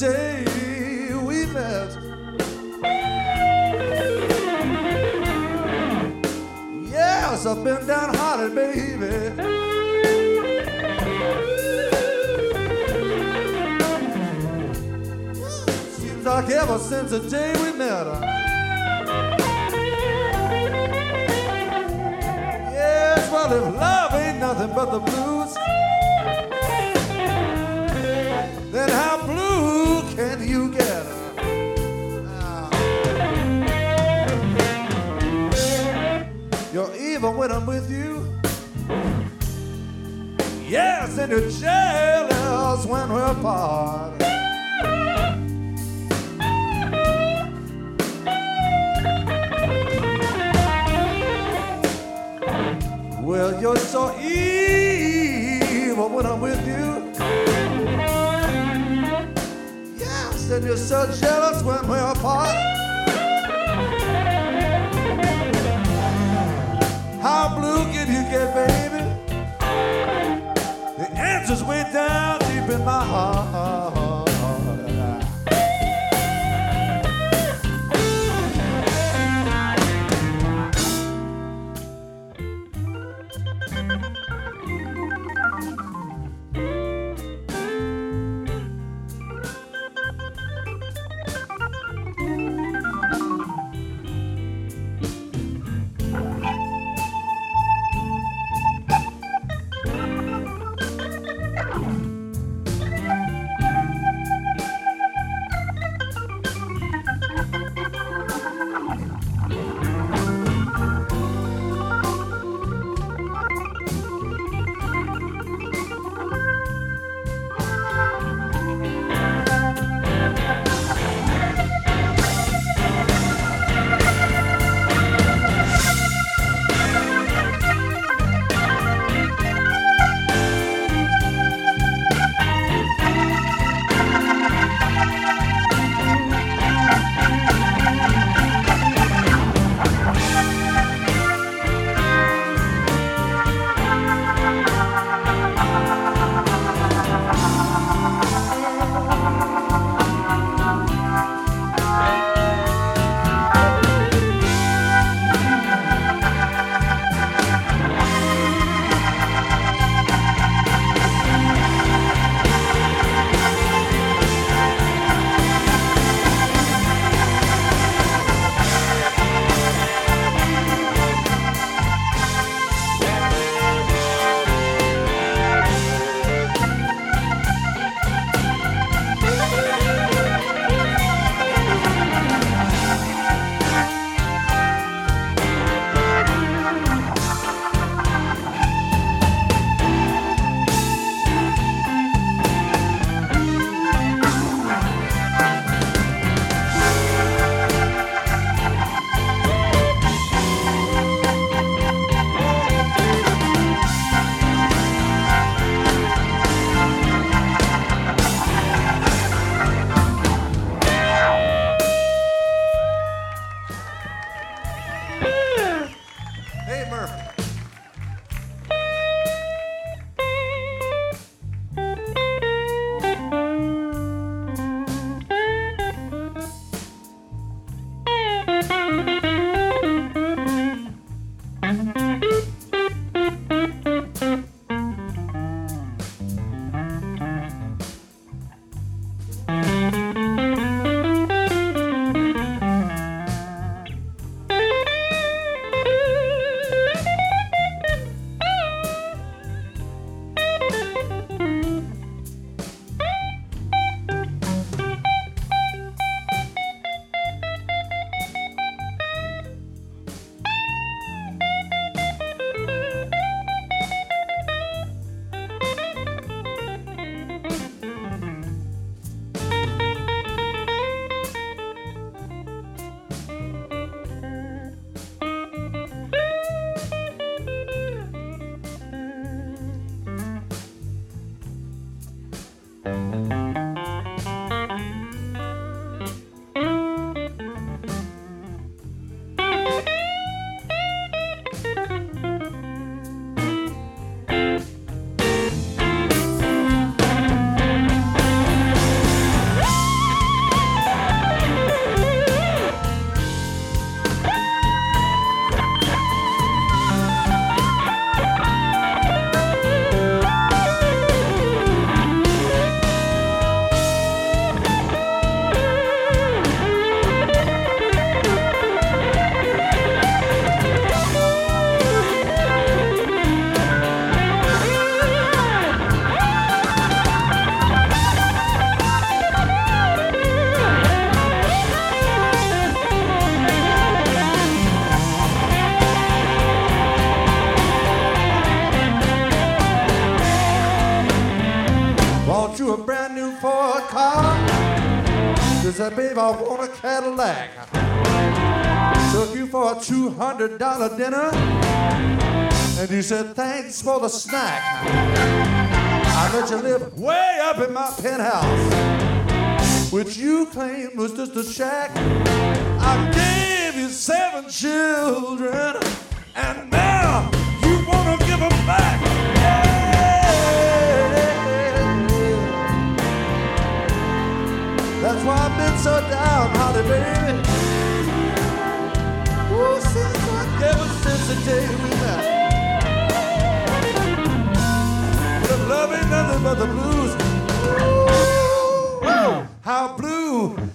Day we met. Yes, I've been downhearted, baby. Seems like ever since the day we met. Yes, well, if love ain't nothing but the blues, you're jealous when we're apart. Well, you're so evil when I'm with you. Yes, and you're so jealous when we're apart. How blue can you get, baby? Down deep in my heart. the dinner, and you said thanks for the snack. I let you live way up in my penthouse, which you claimed was just a shack. I gave you seven children, and now you wanna give them back. That's why I've been so down, honey, baby. The day we met, But love ain't nothing but the blues. Ooh, how blue.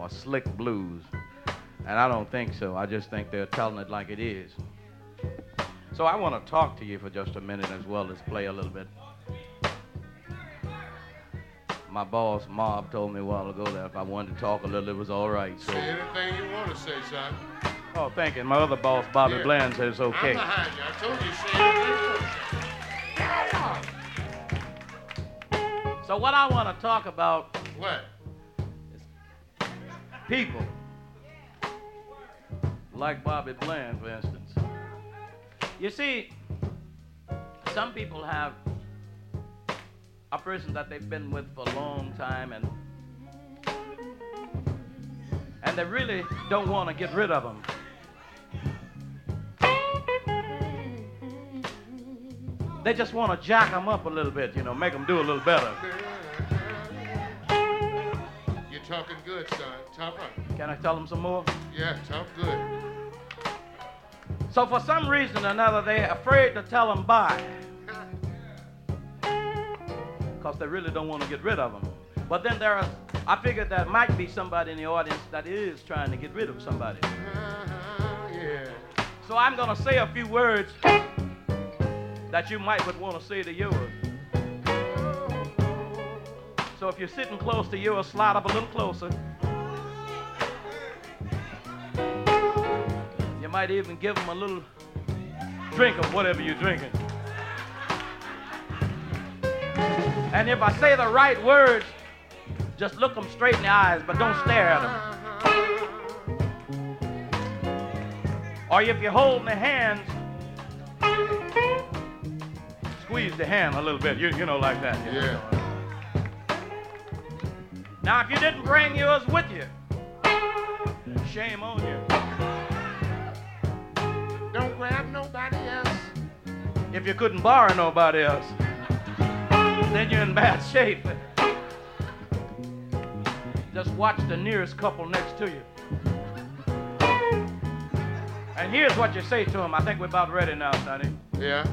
Into now, are slick blues. And I don't think so. I just think they're telling it like it is. So I want to talk to you for just a minute as well as play a little bit. My boss, Mob, told me a while ago that if I wanted to talk a little, it was all right. So. Say anything you want to say, son. Oh, thank you. My other boss, Bobby Here. Bland, says it's okay. I'm behind you. I told you, say anything. So what I want to talk about What? People like Bobby Bland, for instance. You see, some people have a person that they've been with for a long time and and they really don't want to get rid of them. They just want to jack them up a little bit, you know, make them do a little better. Talking good, son. Talk up. Can I tell them some more? Yeah, talk good. So for some reason or another, they're afraid to tell them bye. Because they really don't want to get rid of them. But then there are, I figured there might be somebody in the audience that is trying to get rid of somebody. Uh-huh, yeah. So I'm going to say a few words that you might would want to say to yours. So if you're sitting close to yours, slide up a little closer. You might even give them a little drink of whatever you're drinking. And if I say the right words, just look them straight in the eyes, but don't stare at them. Or if you're holding the hands, squeeze the hand a little bit, you, you know, like that. you know. Now, if you didn't bring yours with you, shame on you. Don't grab nobody else. If you couldn't borrow nobody else, then you're in bad shape. Just watch the nearest couple next to you. And here's what you say to them. I think we're about ready now, Sonny. Yeah.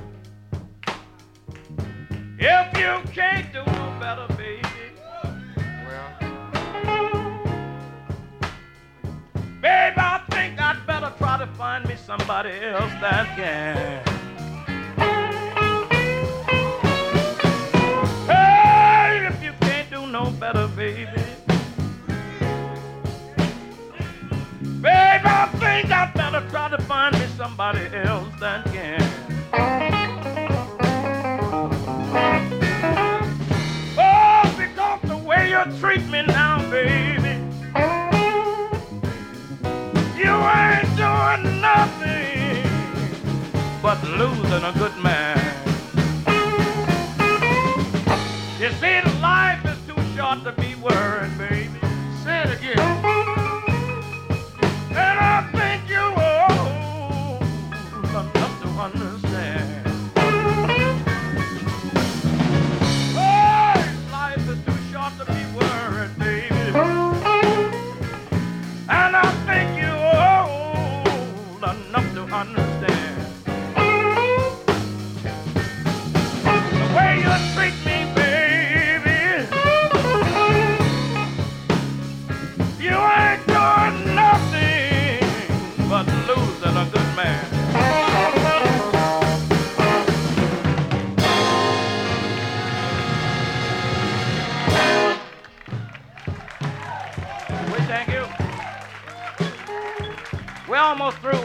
If you can't do no better, baby, find me somebody else that can. Hey, if you can't do no better, baby. Babe, I think I'd better try to find me somebody else that can. Oh, because the way you treat me now, nothing but losing a good man.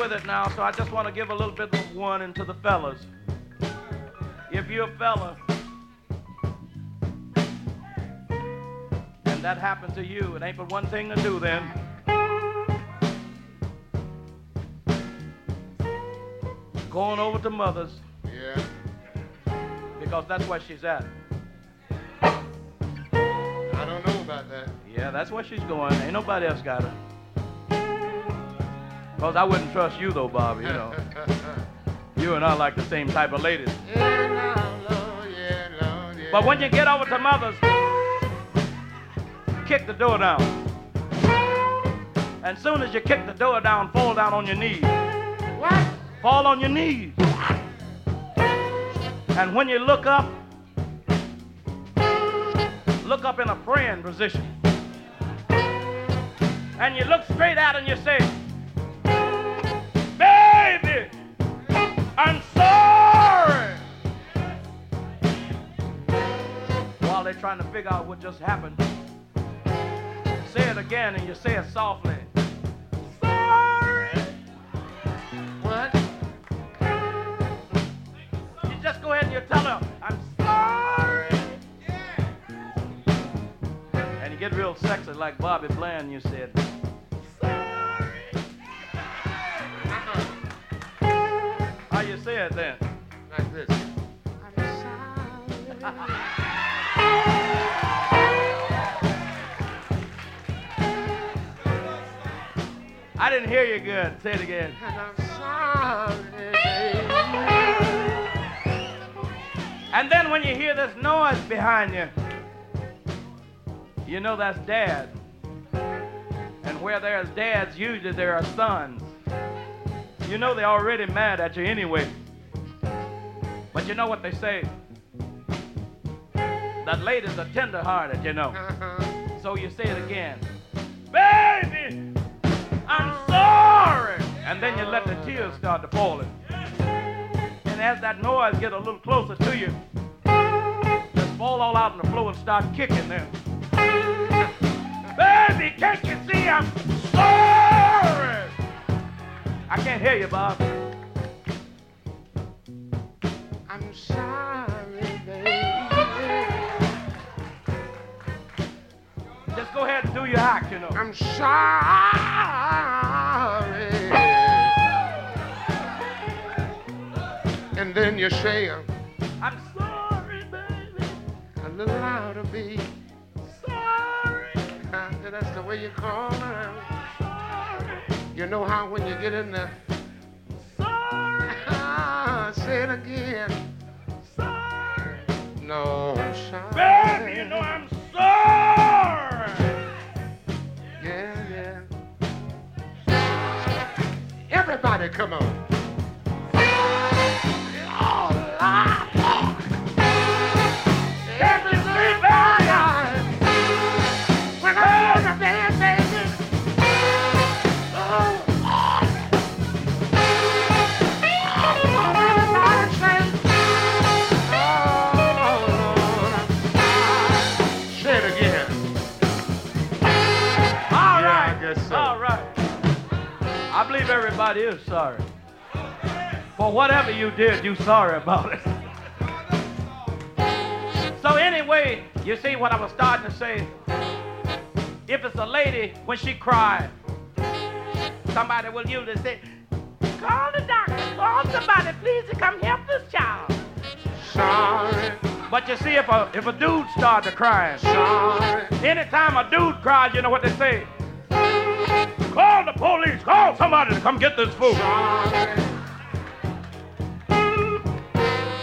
With it now, so I just want to give a little bit of warning to the fellas. If you're a fella and that happened to you, it ain't but one thing to do then. Going over to mother's Yeah. because that's where she's at. I don't know about that. Yeah, that's where she's going. Ain't nobody else got her. Because I wouldn't trust you though, Bobby, you know. You and I like the same type of ladies. yeah, Lord, yeah, Lord, yeah. But when you get over to mother's, kick the door down. And soon as you kick the door down, fall down on your knees. What? Fall on your knees. And when you look up, look up in a praying position. And you look straight out and you say, trying to figure out what just happened, say it again and you say it softly. Sorry. What? You just go ahead and you tell her, I'm sorry. Yeah. And you get real sexy like Bobby Bland, you said, sorry. How you say it then? Like this. I didn't hear you good. Say it again. And I'm sorry. And then when you hear this noise behind you, you know that's dad. And where there's dads, usually there are sons. You know they're already mad at you anyway. But you know what they say? That ladies are tender-hearted, you know. Uh-huh. So you say it again. Baby, I'm sorry. And then you let the tears start to falling. And as that noise get a little closer to you, just fall all out on the floor and start kicking them. Baby, can't you see I'm sorry? I can't hear you, Bob. I'm sorry, baby. Just go ahead and do your act, you know. I'm sorry. You say I'm sorry, baby. a little louder, be. Sorry. That's the way you call her. Sorry. You know how when you get in there, Sorry. say it again. Sorry. No, I'm sorry. Baby, you know I'm sorry. Yeah, yeah. Everybody, come on. Everybody is sorry. For whatever you did, you sorry about it. So anyway, you see what I was starting to say? If it's a lady, when she cried, somebody will usually say, call the doctor, call somebody, please, to come help this child. Sorry, But you see, if a, if a dude started crying, sorry. Anytime a dude cries, you know what they say? Call the police. Call somebody to come get this food.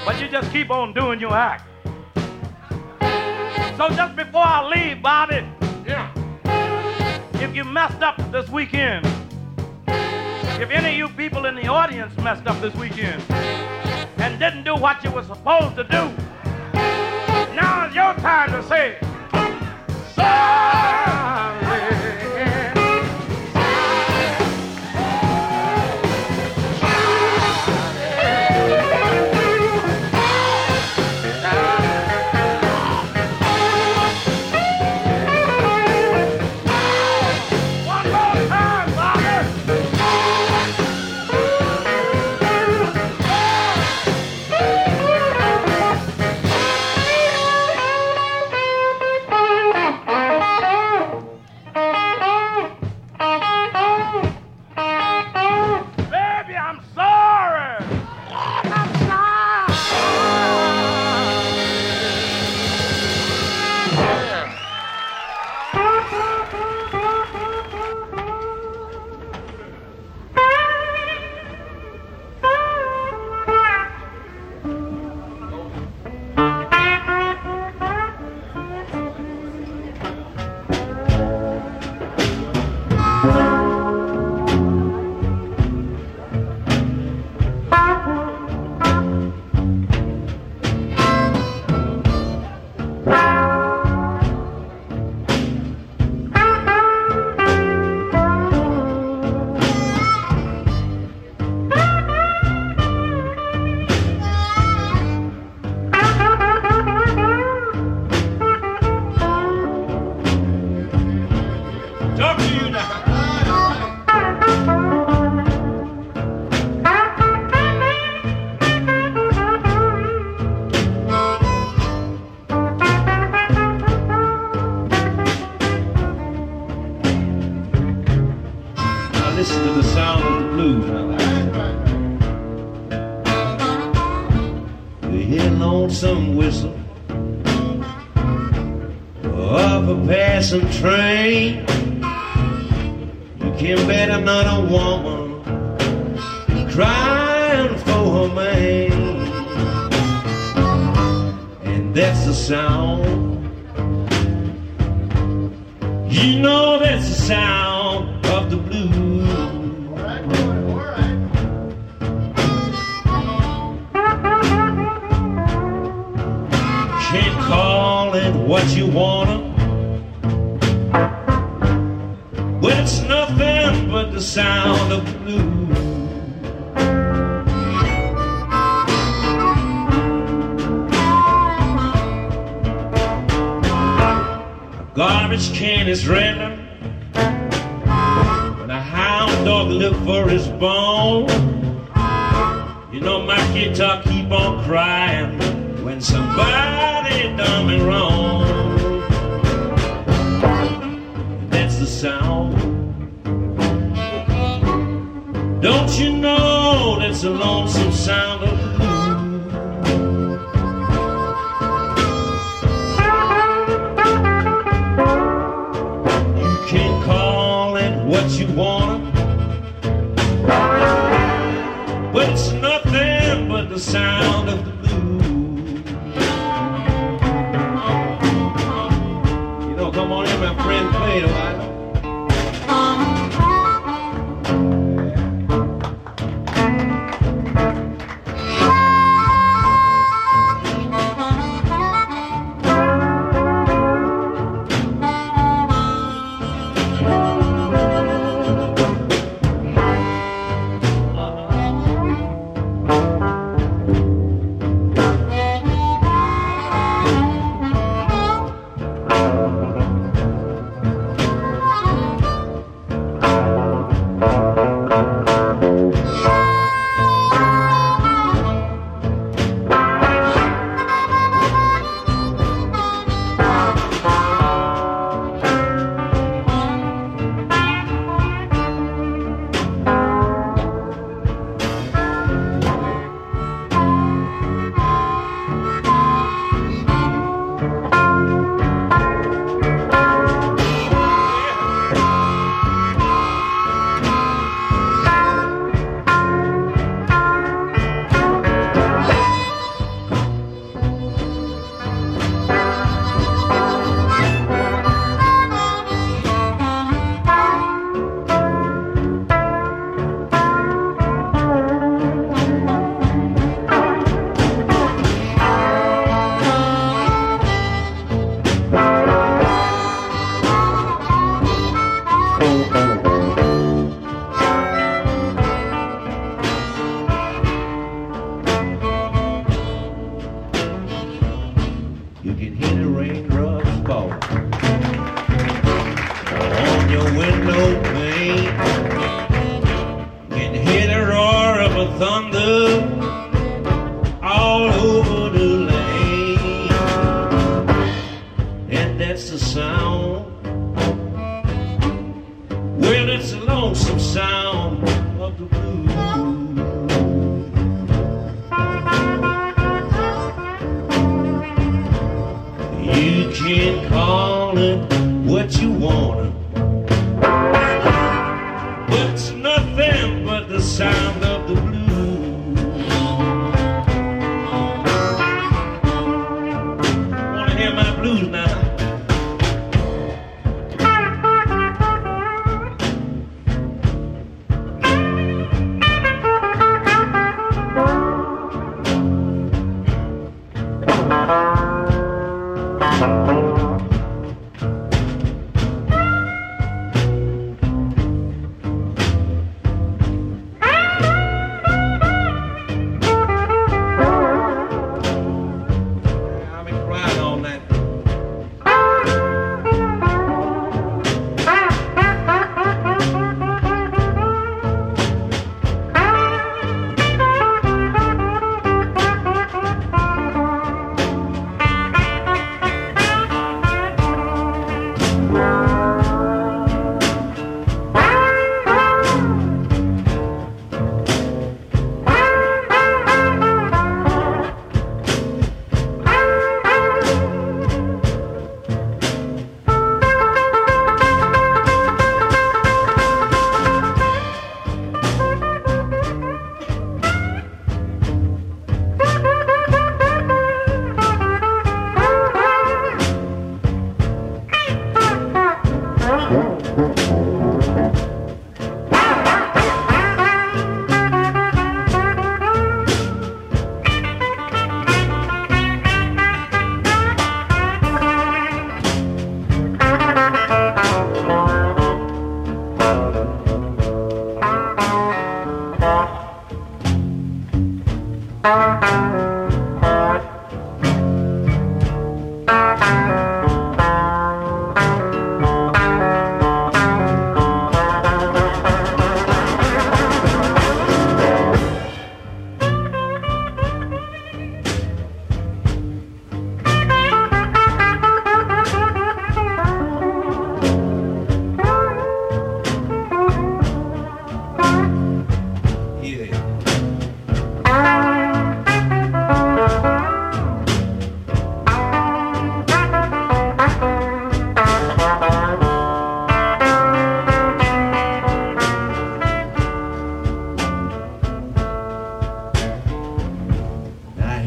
But you just keep on doing your act. So just before I leave, Bobby, Yeah. if you messed up this weekend, if any of you people in the audience messed up this weekend and didn't do what you were supposed to do, now is your time to say, sorry. You know my guitar keep on crying when somebody done me wrong. That's the sound. Don't you know that's a lonesome sound? sound of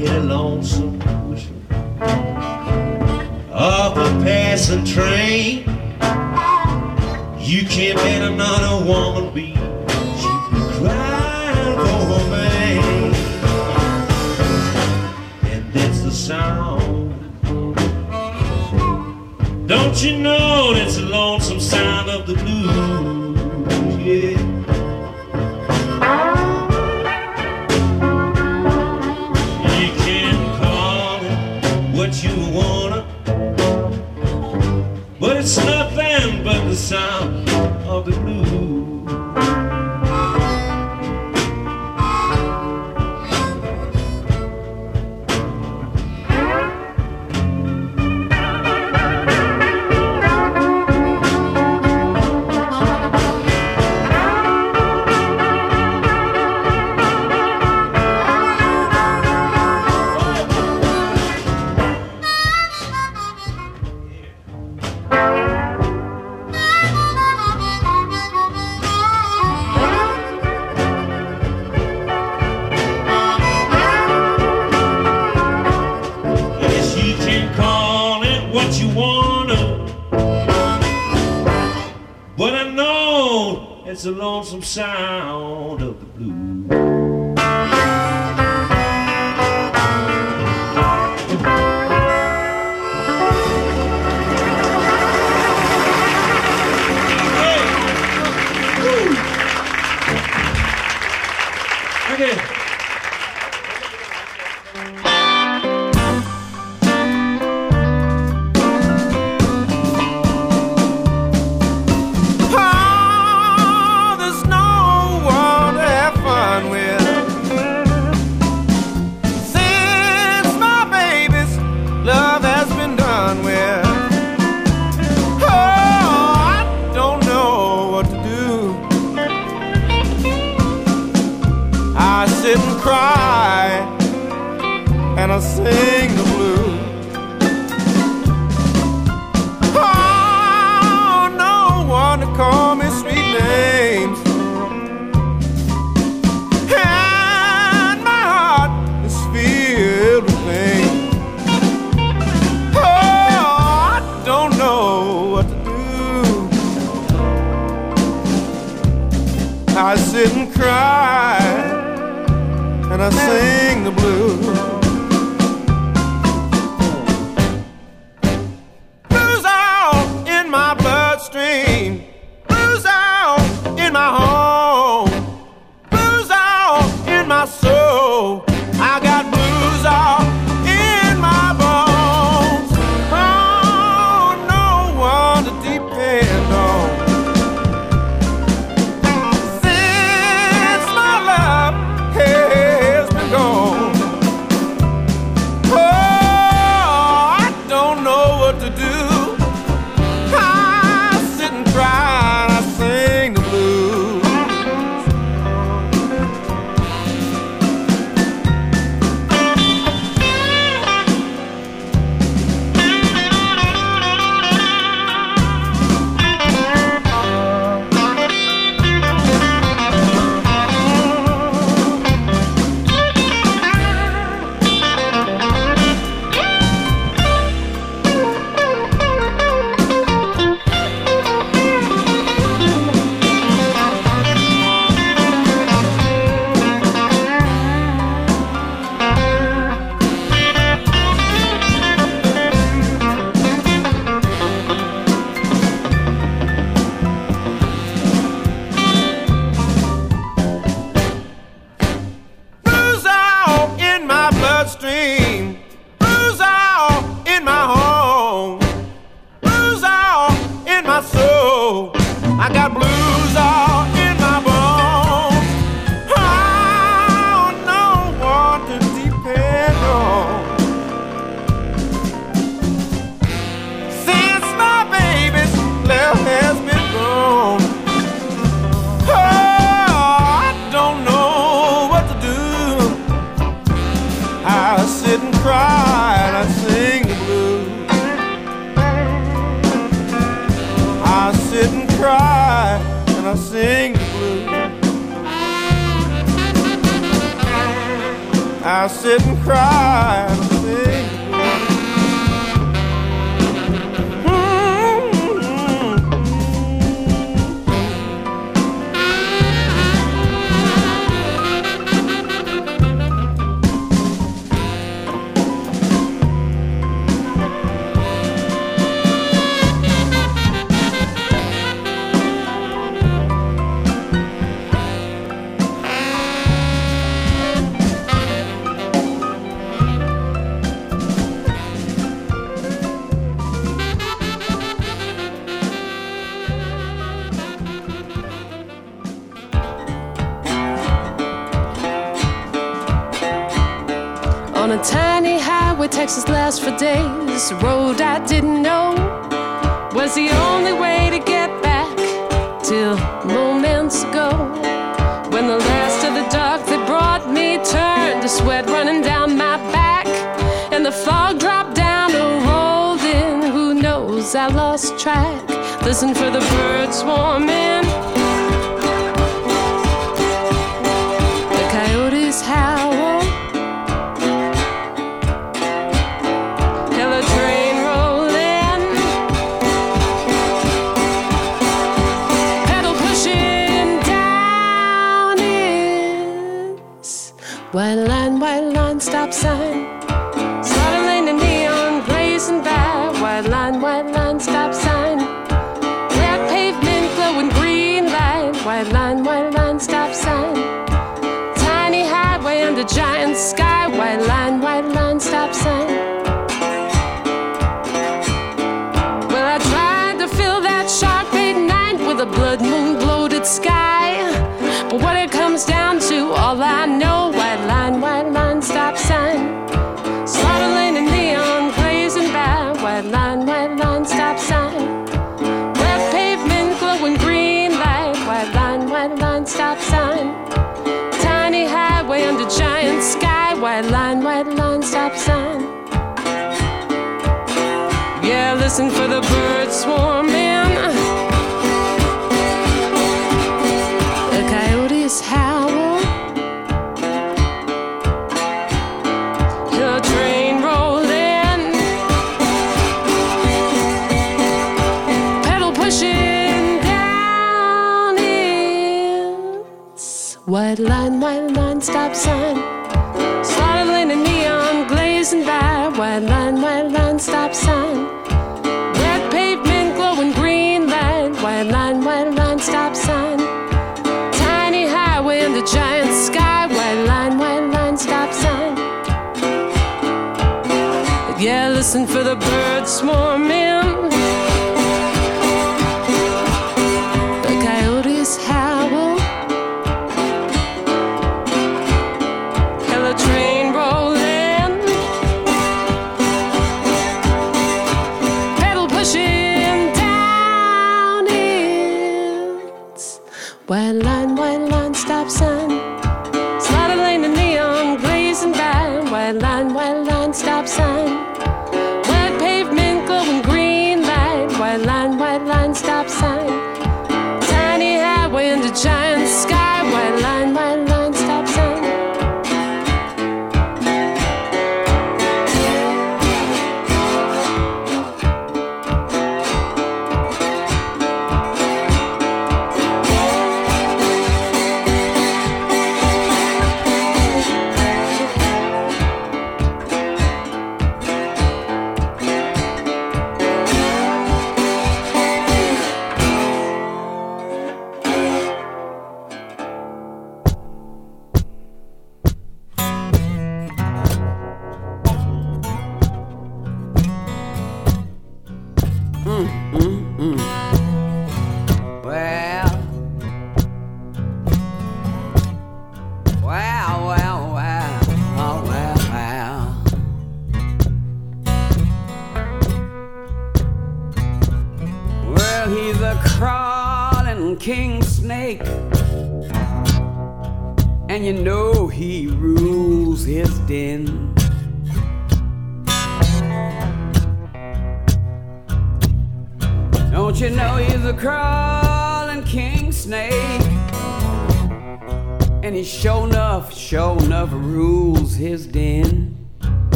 get lonesome wishing of a passing train. You can't let another woman be. You can cry for a man, and that's the sound. Don't you know that's the lonesome sound of the blues. Lasts for days. A road I didn't know was the only way to get back till moments ago. When the last of the dark that brought me turned to sweat running down my back, and the fog dropped down or rolled in. Who knows? I lost track. Listen for the birds swarming. Line, white line, stop sign. Yeah, listen for the birds swarming. The coyotes howl. The train rolled in. Pedal pushing down its white line, white line, stop sign. Stop sign. Red pavement glowing green light. White line, white line, stop sign. Tiny highway in the giant sky. White line, white line, stop sign. Yeah, listen for the birds swarming.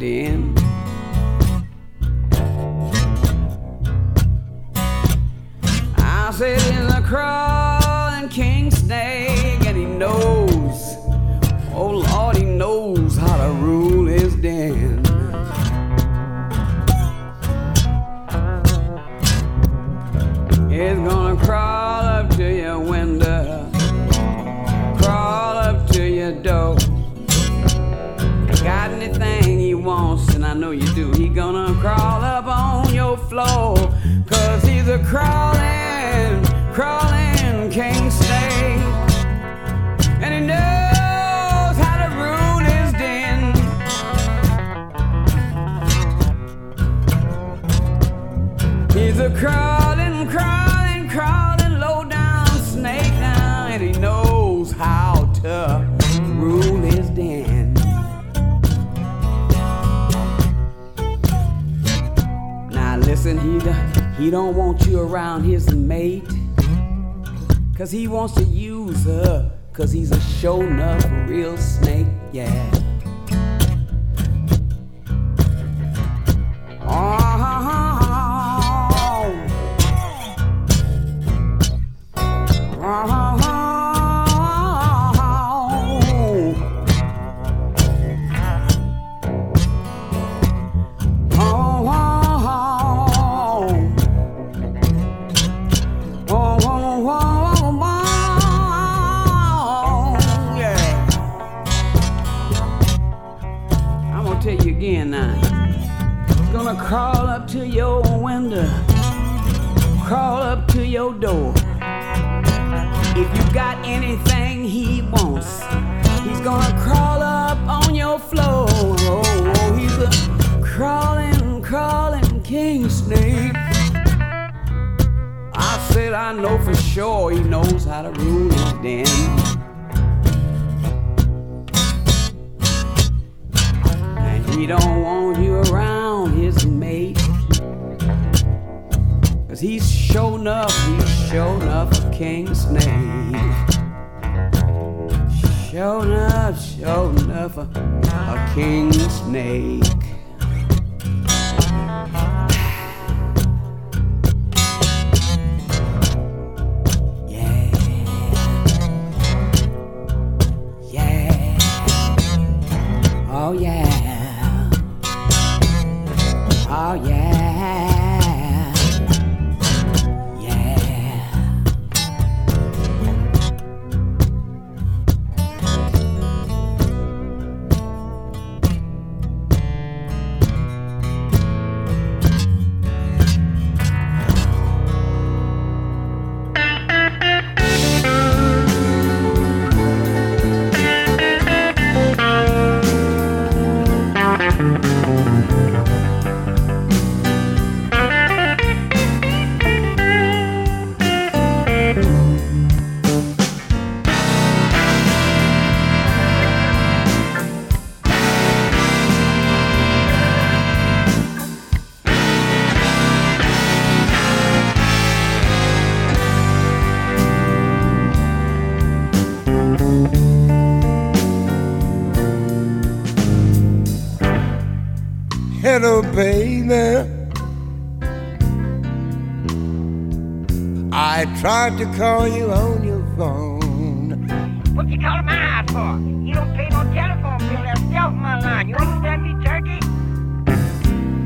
I sit in the crowd. flow. Cause he's a crowd. He don't want you around his mate. Cause he wants to use her. Cause he's a show enough real snake, yeah. Tried to call you on your phone. What you calling my house for? You don't pay no telephone bill. That's off my line. You understand me, turkey?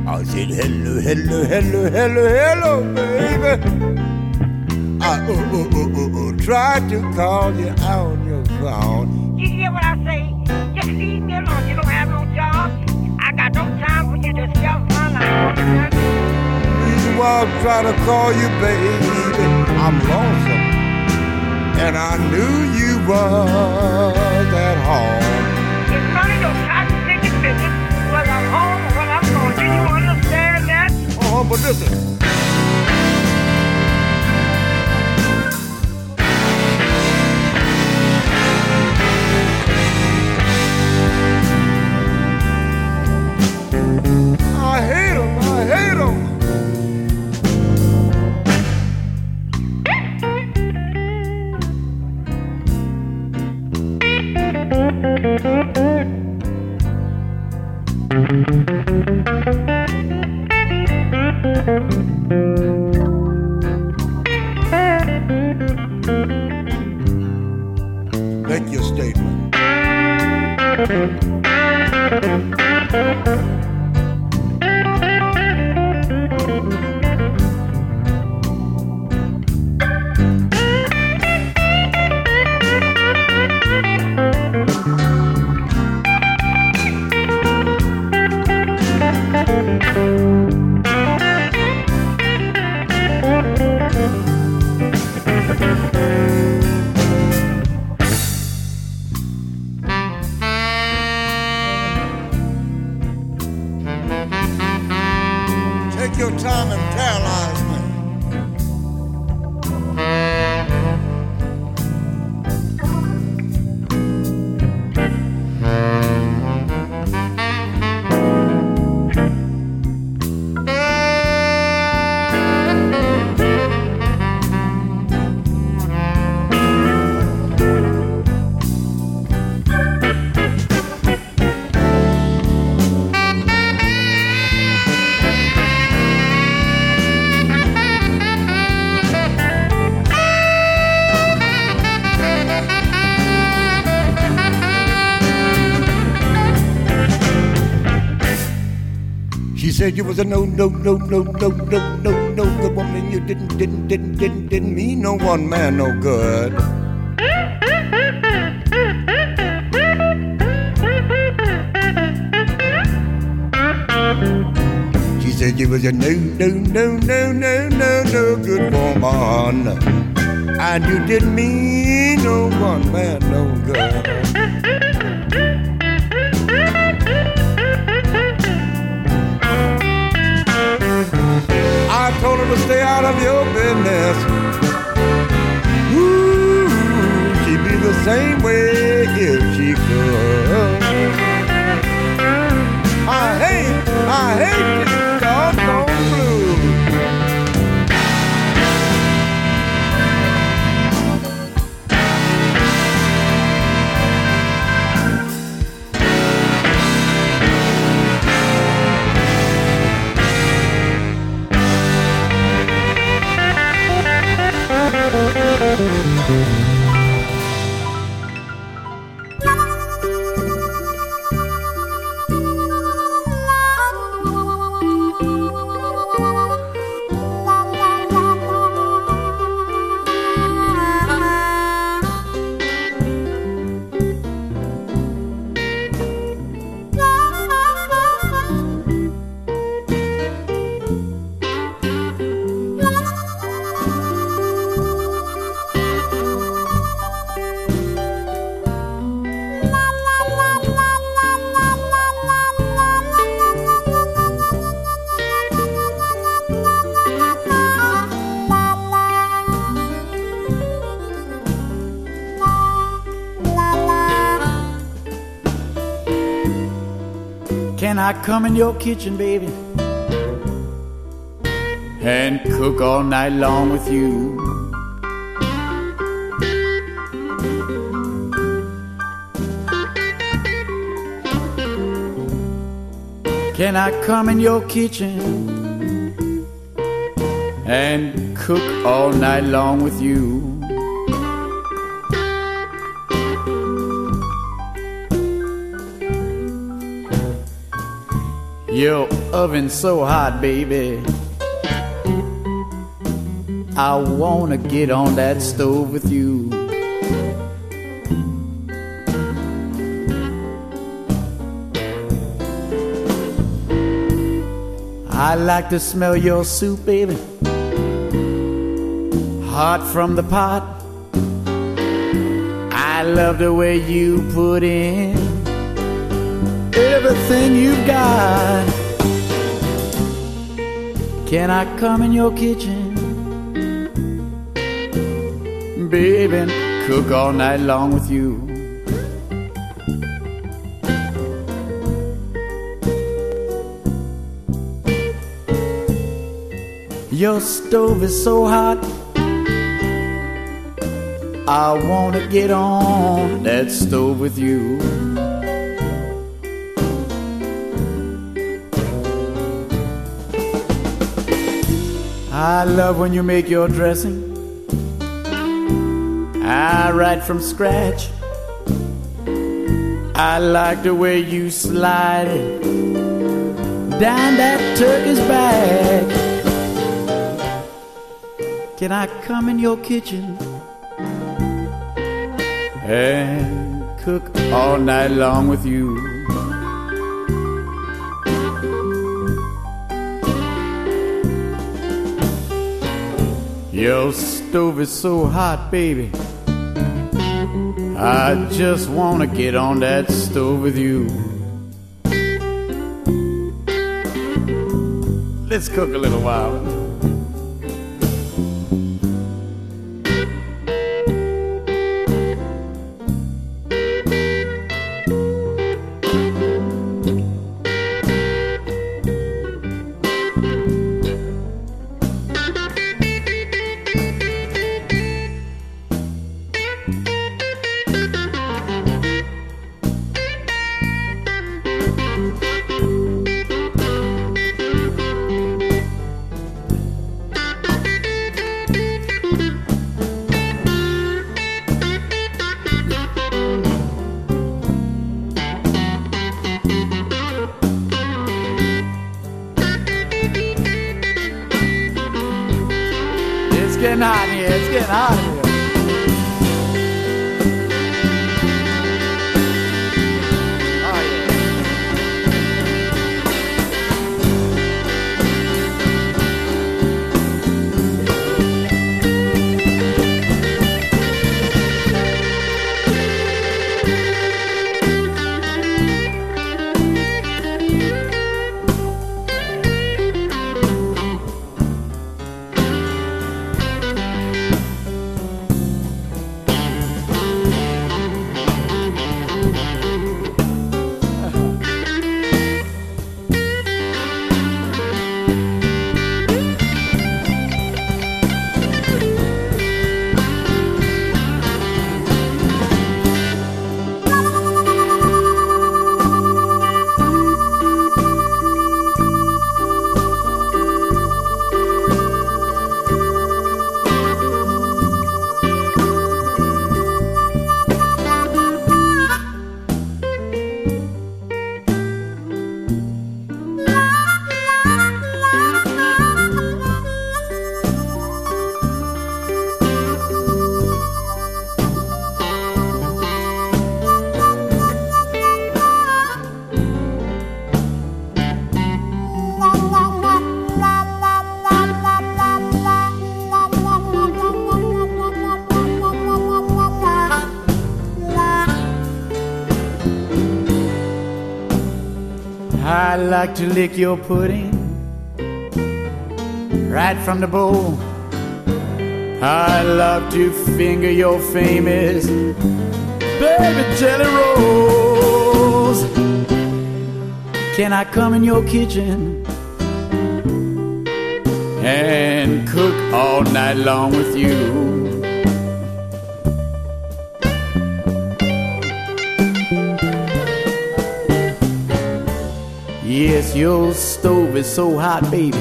I said, hello, hello, hello, hello, hello, baby. I uh, uh, uh, uh, uh, tried to call you on your phone. You hear what I say? Just leave me alone. You don't have no job. I got no time for you to off my line. Reason why I'm trying to call you, baby, I'm lonesome. And I knew you was at home. It's none of your cotton picking business whether I'm home or whether I'm gone. Do you understand that? Oh, but listen. Make said you was a no, no, no, no, no, no, no, no good woman. You didn't, didn't, didn't, didn't, didn't mean no one man no good. She said you was a no, no, no, no, no, no, no good woman. And you didn't mean no one man no good. Told her to stay out of your business. Ooh, she'd be the same way if she could. I hate, I hate this doggone I come in your kitchen, baby? And cook all night long with you? Can I come in your kitchen and cook all night long with you? Your oven's so hot, baby. I wanna get on that stove with you. I like to smell your soup, baby. Hot from the pot. I love the way you put in everything you've got. Can I come in your kitchen? Baby, and cook all night long with you. Your stove is so hot. I wanna get on that stove with you. I love when you make your dressing. I write from scratch. I like the way you slide it down that turkey's back. Can I come in your kitchen and cook all night long with you? Your stove is so hot, baby. I just wanna get on that stove with you. Let's cook a little while. Like to lick your pudding right from the bowl. I love to finger your famous baby jelly rolls. Can I come in your kitchen and cook all night long with you? Yes, your stove is so hot, baby.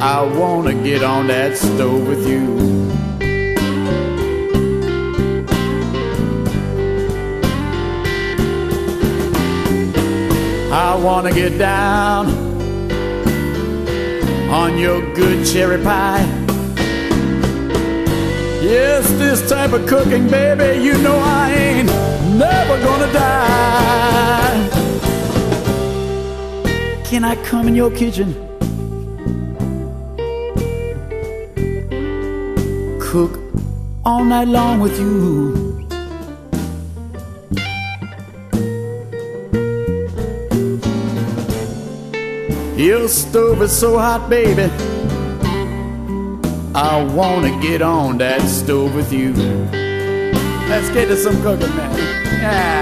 I wanna get on that stove with you. I wanna get down on your good cherry pie. Yes, this type of cooking, baby, you know I ain't never gonna die. Can I come in your kitchen? Cook all night long with you. Your stove is so hot, baby. I wanna get on that stove with you. Let's get to some cooking, man. Yeah.